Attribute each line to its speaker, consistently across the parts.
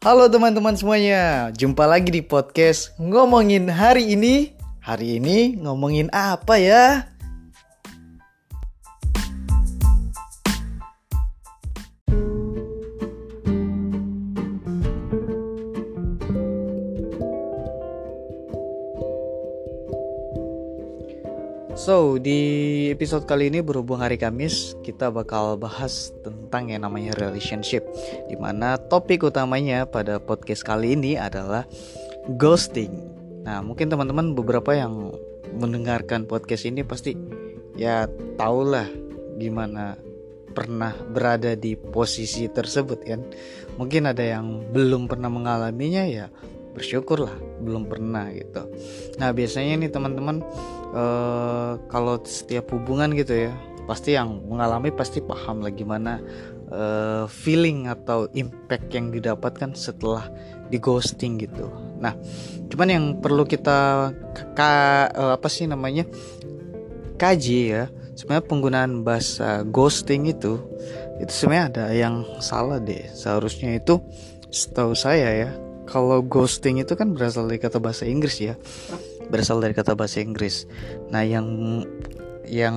Speaker 1: Halo teman-teman semuanya, jumpa lagi di podcast ngomongin hari ini. Hari ini ngomongin apa ya? So, di episode kali ini berhubung hari Kamis, kita bakal bahas tentang yang namanya relationship. Di mana topik utamanya pada podcast kali ini adalah ghosting. Nah, mungkin teman-teman beberapa yang mendengarkan podcast ini pasti ya tahulah gimana pernah berada di posisi tersebut kan. Mungkin ada yang belum pernah mengalaminya ya bersyukurlah belum pernah gitu. Nah, biasanya nih teman-teman uh, kalau setiap hubungan gitu ya pasti yang mengalami pasti paham lah gimana uh, feeling atau impact yang didapatkan setelah di ghosting gitu. Nah, cuman yang perlu kita ka, uh, apa sih namanya kaji ya. Sebenarnya penggunaan bahasa ghosting itu itu sebenarnya ada yang salah deh. Seharusnya itu setahu saya ya, kalau ghosting itu kan berasal dari kata bahasa Inggris ya berasal dari kata bahasa Inggris. Nah, yang yang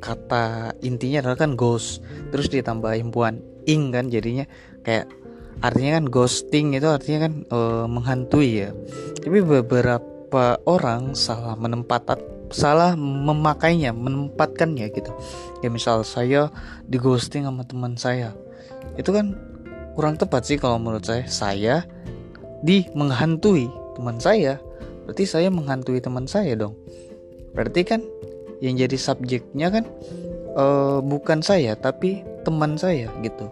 Speaker 1: kata intinya adalah kan ghost, terus ditambah imbuhan ing kan jadinya kayak artinya kan ghosting itu artinya kan e, menghantui ya. Tapi beberapa orang salah menempat salah memakainya, menempatkannya gitu. Ya misal saya di ghosting sama teman saya. Itu kan kurang tepat sih kalau menurut saya. Saya di menghantui teman saya berarti saya menghantui teman saya dong. Berarti kan yang jadi subjeknya kan uh, bukan saya tapi teman saya gitu.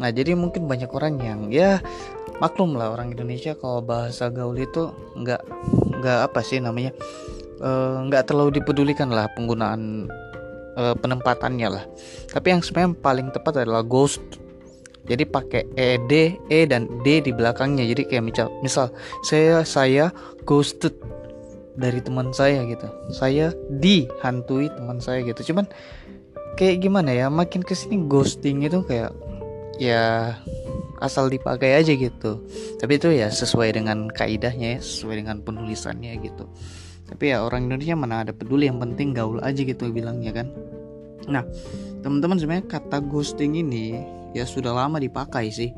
Speaker 1: Nah jadi mungkin banyak orang yang ya maklum lah orang Indonesia kalau bahasa gaul itu nggak nggak apa sih namanya uh, nggak terlalu dipedulikan lah penggunaan uh, penempatannya lah. Tapi yang sebenarnya paling tepat adalah ghost jadi pakai ed e dan d di belakangnya. Jadi kayak misal misal saya saya ghosted dari teman saya gitu. Saya dihantui teman saya gitu. Cuman kayak gimana ya makin ke sini ghosting itu kayak ya asal dipakai aja gitu. Tapi itu ya sesuai dengan kaidahnya ya sesuai dengan penulisannya gitu. Tapi ya orang Indonesia mana ada peduli yang penting gaul aja gitu bilangnya kan. Nah teman-teman sebenarnya kata ghosting ini ya sudah lama dipakai sih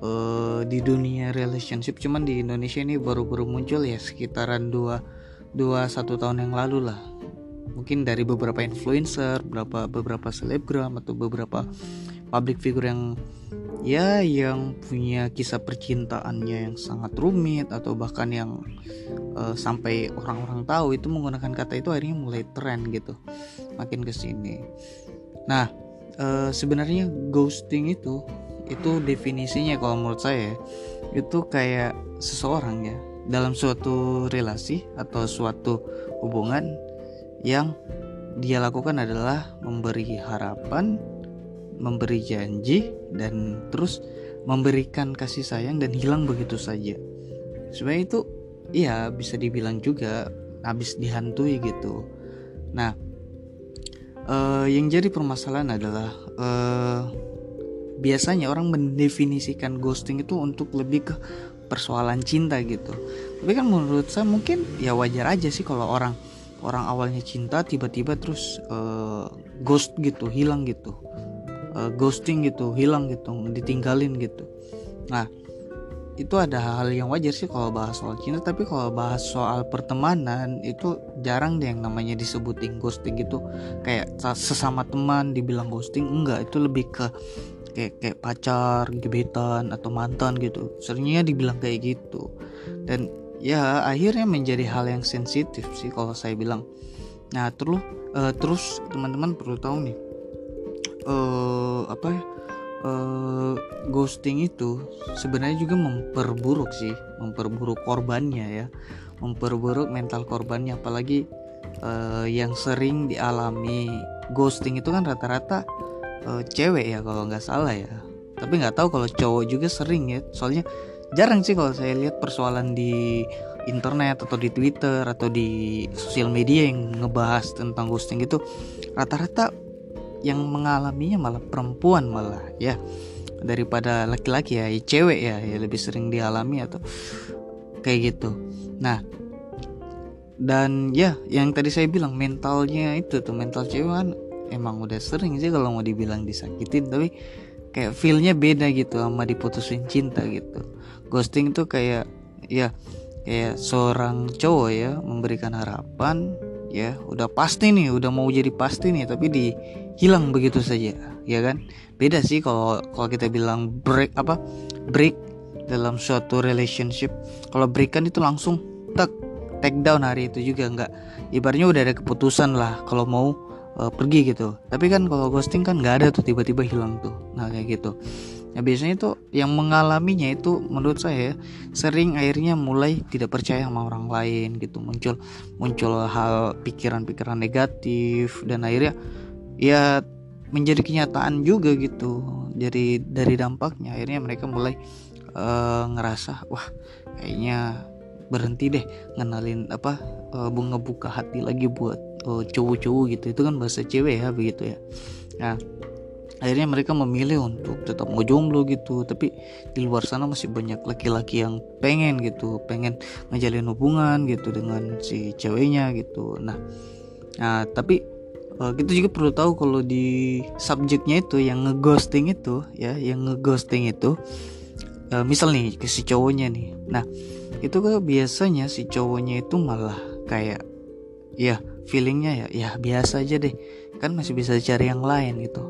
Speaker 1: uh, di dunia relationship. Cuman di Indonesia ini baru-baru muncul ya sekitaran dua dua satu tahun yang lalu lah. Mungkin dari beberapa influencer beberapa beberapa selebgram atau beberapa public figure yang ya yang punya kisah percintaannya yang sangat rumit atau bahkan yang uh, sampai orang-orang tahu itu menggunakan kata itu akhirnya mulai tren gitu makin ke sini nah uh, sebenarnya ghosting itu itu definisinya kalau menurut saya itu kayak seseorang ya dalam suatu relasi atau suatu hubungan yang dia lakukan adalah memberi harapan, memberi janji dan terus memberikan kasih sayang dan hilang begitu saja. Sebenarnya itu iya bisa dibilang juga habis dihantui gitu. Nah, uh, yang jadi permasalahan adalah uh, biasanya orang mendefinisikan ghosting itu untuk lebih ke persoalan cinta gitu. Tapi kan menurut saya mungkin ya wajar aja sih kalau orang orang awalnya cinta tiba-tiba terus uh, ghost gitu hilang gitu. Uh, ghosting gitu hilang gitu ditinggalin gitu. Nah itu ada hal yang wajar sih kalau bahas soal cinta tapi kalau bahas soal pertemanan itu jarang deh yang namanya disebutin ghosting gitu. Kayak sesama teman dibilang ghosting enggak itu lebih ke kayak kayak pacar gebetan atau mantan gitu. Seringnya dibilang kayak gitu. Dan ya akhirnya menjadi hal yang sensitif sih kalau saya bilang. Nah terus uh, terus teman-teman perlu tahu nih uh, apa ya uh, ghosting itu sebenarnya juga memperburuk sih memperburuk korbannya ya memperburuk mental korbannya. Apalagi uh, yang sering dialami ghosting itu kan rata-rata uh, cewek ya kalau nggak salah ya. Tapi nggak tahu kalau cowok juga sering ya. Soalnya jarang sih kalau saya lihat persoalan di internet atau di Twitter atau di sosial media yang ngebahas tentang ghosting itu. Rata-rata yang mengalaminya malah perempuan malah ya. Daripada laki-laki ya, ya cewek ya, ya lebih sering dialami atau kayak gitu. Nah dan ya yang tadi saya bilang mentalnya itu tuh mental cewek kan emang udah sering sih kalau mau dibilang disakitin tapi kayak feelnya beda gitu sama diputusin cinta gitu. Ghosting tuh kayak ya kayak seorang cowok ya memberikan harapan ya udah pasti nih udah mau jadi pasti nih tapi dihilang begitu saja ya kan? Beda sih kalau kalau kita bilang break apa break dalam suatu relationship. Kalau berikan itu langsung tak take down hari itu juga nggak ibaratnya udah ada keputusan lah kalau mau uh, pergi gitu. Tapi kan kalau ghosting kan nggak ada tuh tiba-tiba hilang tuh. Nah kayak gitu Nah biasanya itu yang mengalaminya itu menurut saya sering akhirnya mulai tidak percaya sama orang lain gitu. Muncul muncul hal pikiran-pikiran negatif dan akhirnya ya menjadi kenyataan juga gitu. Jadi dari dampaknya akhirnya mereka mulai uh, ngerasa wah kayaknya berhenti deh ngenalin apa uh, bunga buka hati lagi buat uh, cowok-cowok gitu. Itu kan bahasa cewek ya begitu ya. Nah akhirnya mereka memilih untuk tetap ngejomblo gitu. Tapi di luar sana masih banyak laki-laki yang pengen gitu pengen ngejalin hubungan gitu dengan si ceweknya gitu. Nah nah tapi uh, kita juga perlu tahu kalau di subjeknya itu yang ngeghosting itu ya yang ngeghosting itu uh, misal nih ke si cowoknya nih. Nah itu kan biasanya si cowoknya itu malah kayak ya feelingnya ya ya biasa aja deh. Kan masih bisa cari yang lain gitu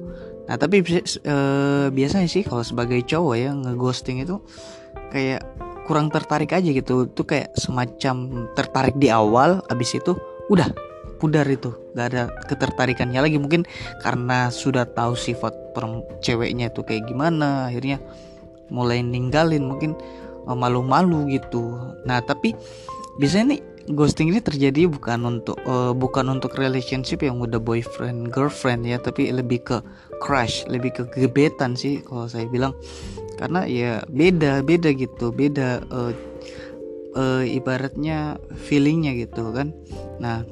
Speaker 1: nah tapi uh, biasanya sih kalau sebagai cowok ya ngeghosting itu kayak kurang tertarik aja gitu. Tuh kayak semacam tertarik di awal abis itu udah pudar itu. Gak ada ketertarikannya lagi. Mungkin karena sudah tahu sifat ceweknya itu kayak gimana akhirnya mulai ninggalin mungkin uh, malu-malu gitu. Nah tapi biasanya nih ghosting ini terjadi bukan untuk uh, bukan untuk relationship yang udah boyfriend girlfriend ya tapi lebih ke crush lebih ke gebetan sih kalau saya bilang. Karena ya beda beda gitu beda uh, uh, ibaratnya feelingnya gitu kan. Nah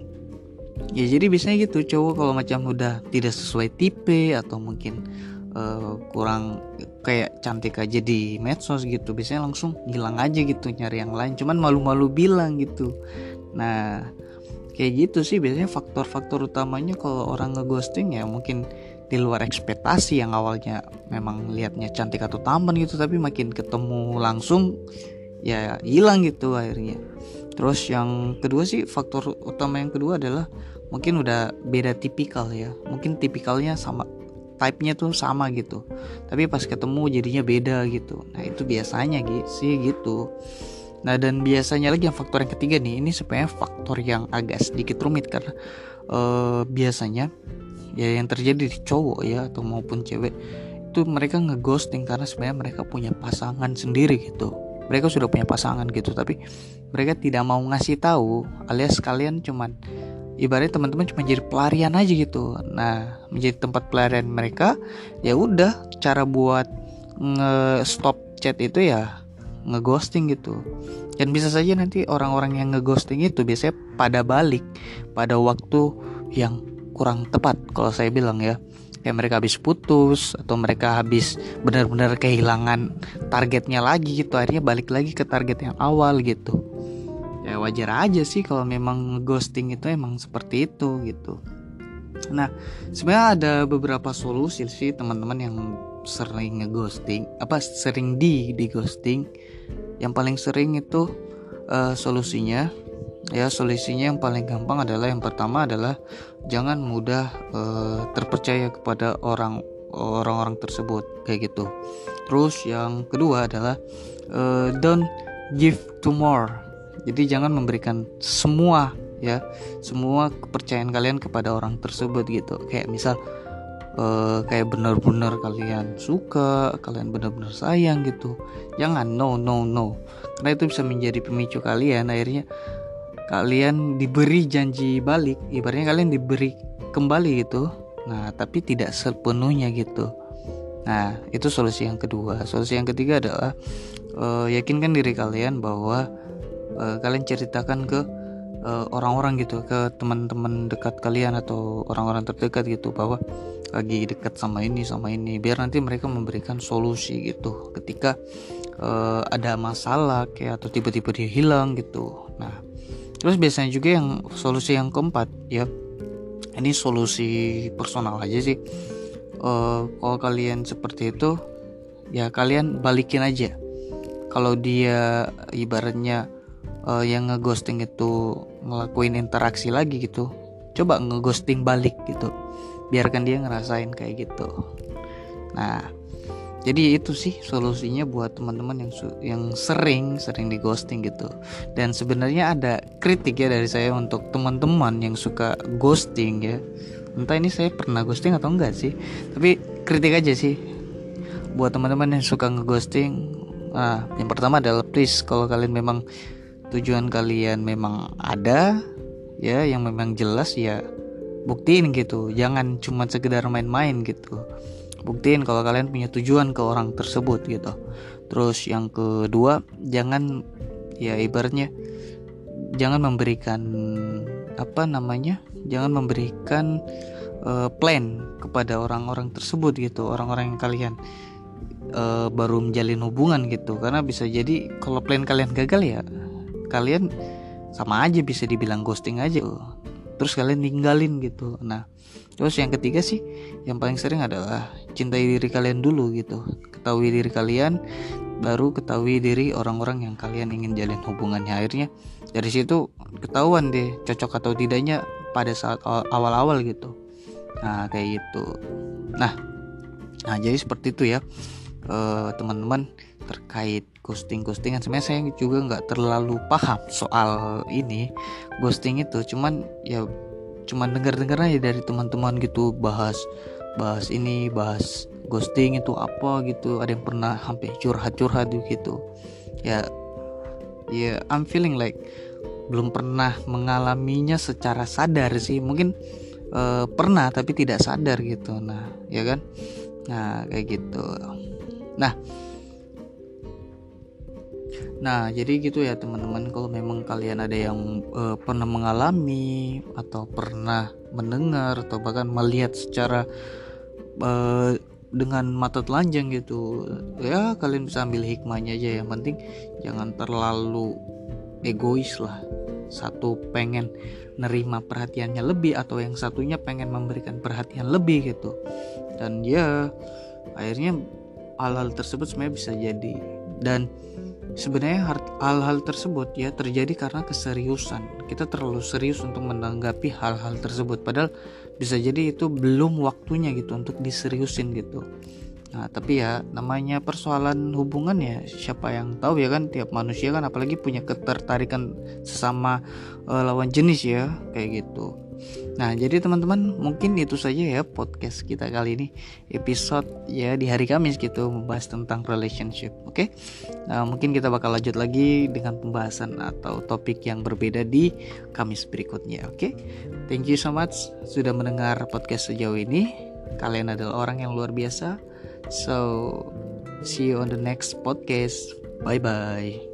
Speaker 1: ya jadi biasanya gitu cowok kalau macam udah tidak sesuai tipe atau mungkin uh, kurang kayak cantik aja di medsos gitu biasanya langsung hilang aja gitu nyari yang lain. Cuman malu-malu bilang gitu. Nah kayak gitu sih biasanya faktor-faktor utamanya kalau orang ngeghosting ya mungkin di luar ekspektasi yang awalnya memang liatnya cantik atau tampan gitu tapi makin ketemu langsung ya hilang gitu akhirnya. Terus yang kedua sih faktor utama yang kedua adalah mungkin udah beda tipikal ya. Mungkin tipikalnya sama type-nya tuh sama gitu. Tapi pas ketemu jadinya beda gitu. Nah itu biasanya sih gitu. Nah dan biasanya lagi yang faktor yang ketiga nih ini sebenarnya faktor yang agak sedikit rumit karena uh, biasanya ya yang terjadi di cowok ya atau maupun cewek itu mereka ngeghosting karena sebenarnya mereka punya pasangan sendiri gitu. Mereka sudah punya pasangan gitu tapi mereka tidak mau ngasih tahu alias kalian cuman ibaratnya teman-teman cuma jadi pelarian aja gitu. Nah menjadi tempat pelarian mereka ya udah cara buat nge-stop chat itu ya ngeghosting gitu. Dan bisa saja nanti orang-orang yang ngeghosting itu biasanya pada balik pada waktu yang kurang tepat kalau saya bilang ya. Kayak mereka habis putus atau mereka habis benar-benar kehilangan targetnya lagi gitu. Akhirnya balik lagi ke target yang awal gitu. Ya wajar aja sih kalau memang ghosting itu emang seperti itu gitu. Nah sebenarnya ada beberapa solusi sih teman-teman yang sering ngeghosting apa sering di di ghosting yang paling sering itu uh, solusinya ya solusinya yang paling gampang adalah yang pertama adalah jangan mudah uh, terpercaya kepada orang orang-orang tersebut kayak gitu. Terus yang kedua adalah uh, don't give to more. Jadi jangan memberikan semua ya semua kepercayaan kalian kepada orang tersebut gitu. Kayak misal uh, kayak benar-benar kalian suka kalian benar-benar sayang gitu. Jangan no no no. Karena itu bisa menjadi pemicu kalian akhirnya kalian diberi janji balik ibaratnya kalian diberi kembali gitu. Nah tapi tidak sepenuhnya gitu. Nah itu solusi yang kedua. Solusi yang ketiga adalah uh, yakinkan diri kalian bahwa uh, kalian ceritakan ke uh, orang-orang gitu ke teman-teman dekat kalian atau orang-orang terdekat gitu bahwa lagi dekat sama ini sama ini biar nanti mereka memberikan solusi gitu. Ketika uh, ada masalah kayak atau tiba-tiba dia hilang gitu. Nah terus biasanya juga yang solusi yang keempat ya. Ini solusi personal aja sih. Uh, kalau kalian seperti itu ya kalian balikin aja. Kalau dia ibaratnya uh, yang ngeghosting itu ngelakuin interaksi lagi gitu coba ngeghosting balik gitu. Biarkan dia ngerasain kayak gitu. Nah jadi itu sih solusinya buat teman-teman yang yang sering sering di ghosting gitu. Dan sebenarnya ada kritik ya dari saya untuk teman-teman yang suka ghosting ya. Entah ini saya pernah ghosting atau enggak sih tapi kritik aja sih. Buat teman-teman yang suka ngeghosting nah yang pertama adalah please kalau kalian memang tujuan kalian memang ada ya yang memang jelas ya buktiin gitu. Jangan cuma sekedar main-main gitu buktiin kalau kalian punya tujuan ke orang tersebut gitu. Terus yang kedua jangan ya ibaratnya jangan memberikan apa namanya jangan memberikan uh, plan kepada orang-orang tersebut gitu orang-orang yang kalian uh, baru menjalin hubungan gitu. Karena bisa jadi kalau plan kalian gagal ya kalian sama aja bisa dibilang ghosting aja. Terus kalian ninggalin gitu. Nah terus yang ketiga sih yang paling sering adalah cintai diri kalian dulu gitu. Ketahui diri kalian baru ketahui diri orang-orang yang kalian ingin jalin hubungannya. Akhirnya dari situ ketahuan deh cocok atau tidaknya pada saat awal-awal gitu. Nah kayak gitu. Nah nah jadi seperti itu ya uh, teman-teman terkait ghosting ghostingan sebenarnya saya juga nggak terlalu paham soal ini ghosting itu. Cuman ya cuman dengar-dengar aja dari teman-teman gitu bahas bahas ini bahas ghosting itu apa gitu. Ada yang pernah hampir curhat-curhat gitu. Ya ya I'm feeling like belum pernah mengalaminya secara sadar sih. Mungkin uh, pernah tapi tidak sadar gitu. Nah ya kan? Nah kayak gitu. Nah. Nah, jadi gitu ya teman-teman. Kalau memang kalian ada yang uh, pernah mengalami atau pernah mendengar atau bahkan melihat secara uh, dengan mata telanjang gitu. Ya, kalian bisa ambil hikmahnya aja yang penting jangan terlalu egois lah. Satu pengen nerima perhatiannya lebih atau yang satunya pengen memberikan perhatian lebih gitu. Dan ya akhirnya hal-hal tersebut sebenarnya bisa jadi dan Sebenarnya hal-hal tersebut ya terjadi karena keseriusan. Kita terlalu serius untuk menanggapi hal-hal tersebut padahal bisa jadi itu belum waktunya gitu untuk diseriusin gitu. Nah, tapi ya namanya persoalan hubungan ya siapa yang tahu ya kan tiap manusia kan apalagi punya ketertarikan sesama uh, lawan jenis ya kayak gitu. Nah, jadi teman-teman mungkin itu saja ya podcast kita kali ini episode ya di hari Kamis gitu membahas tentang relationship. Oke. Okay? Nah, mungkin kita bakal lanjut lagi dengan pembahasan atau topik yang berbeda di Kamis berikutnya. Oke. Okay? Thank you so much sudah mendengar podcast sejauh ini. Kalian adalah orang yang luar biasa. So, see you on the next podcast. Bye bye.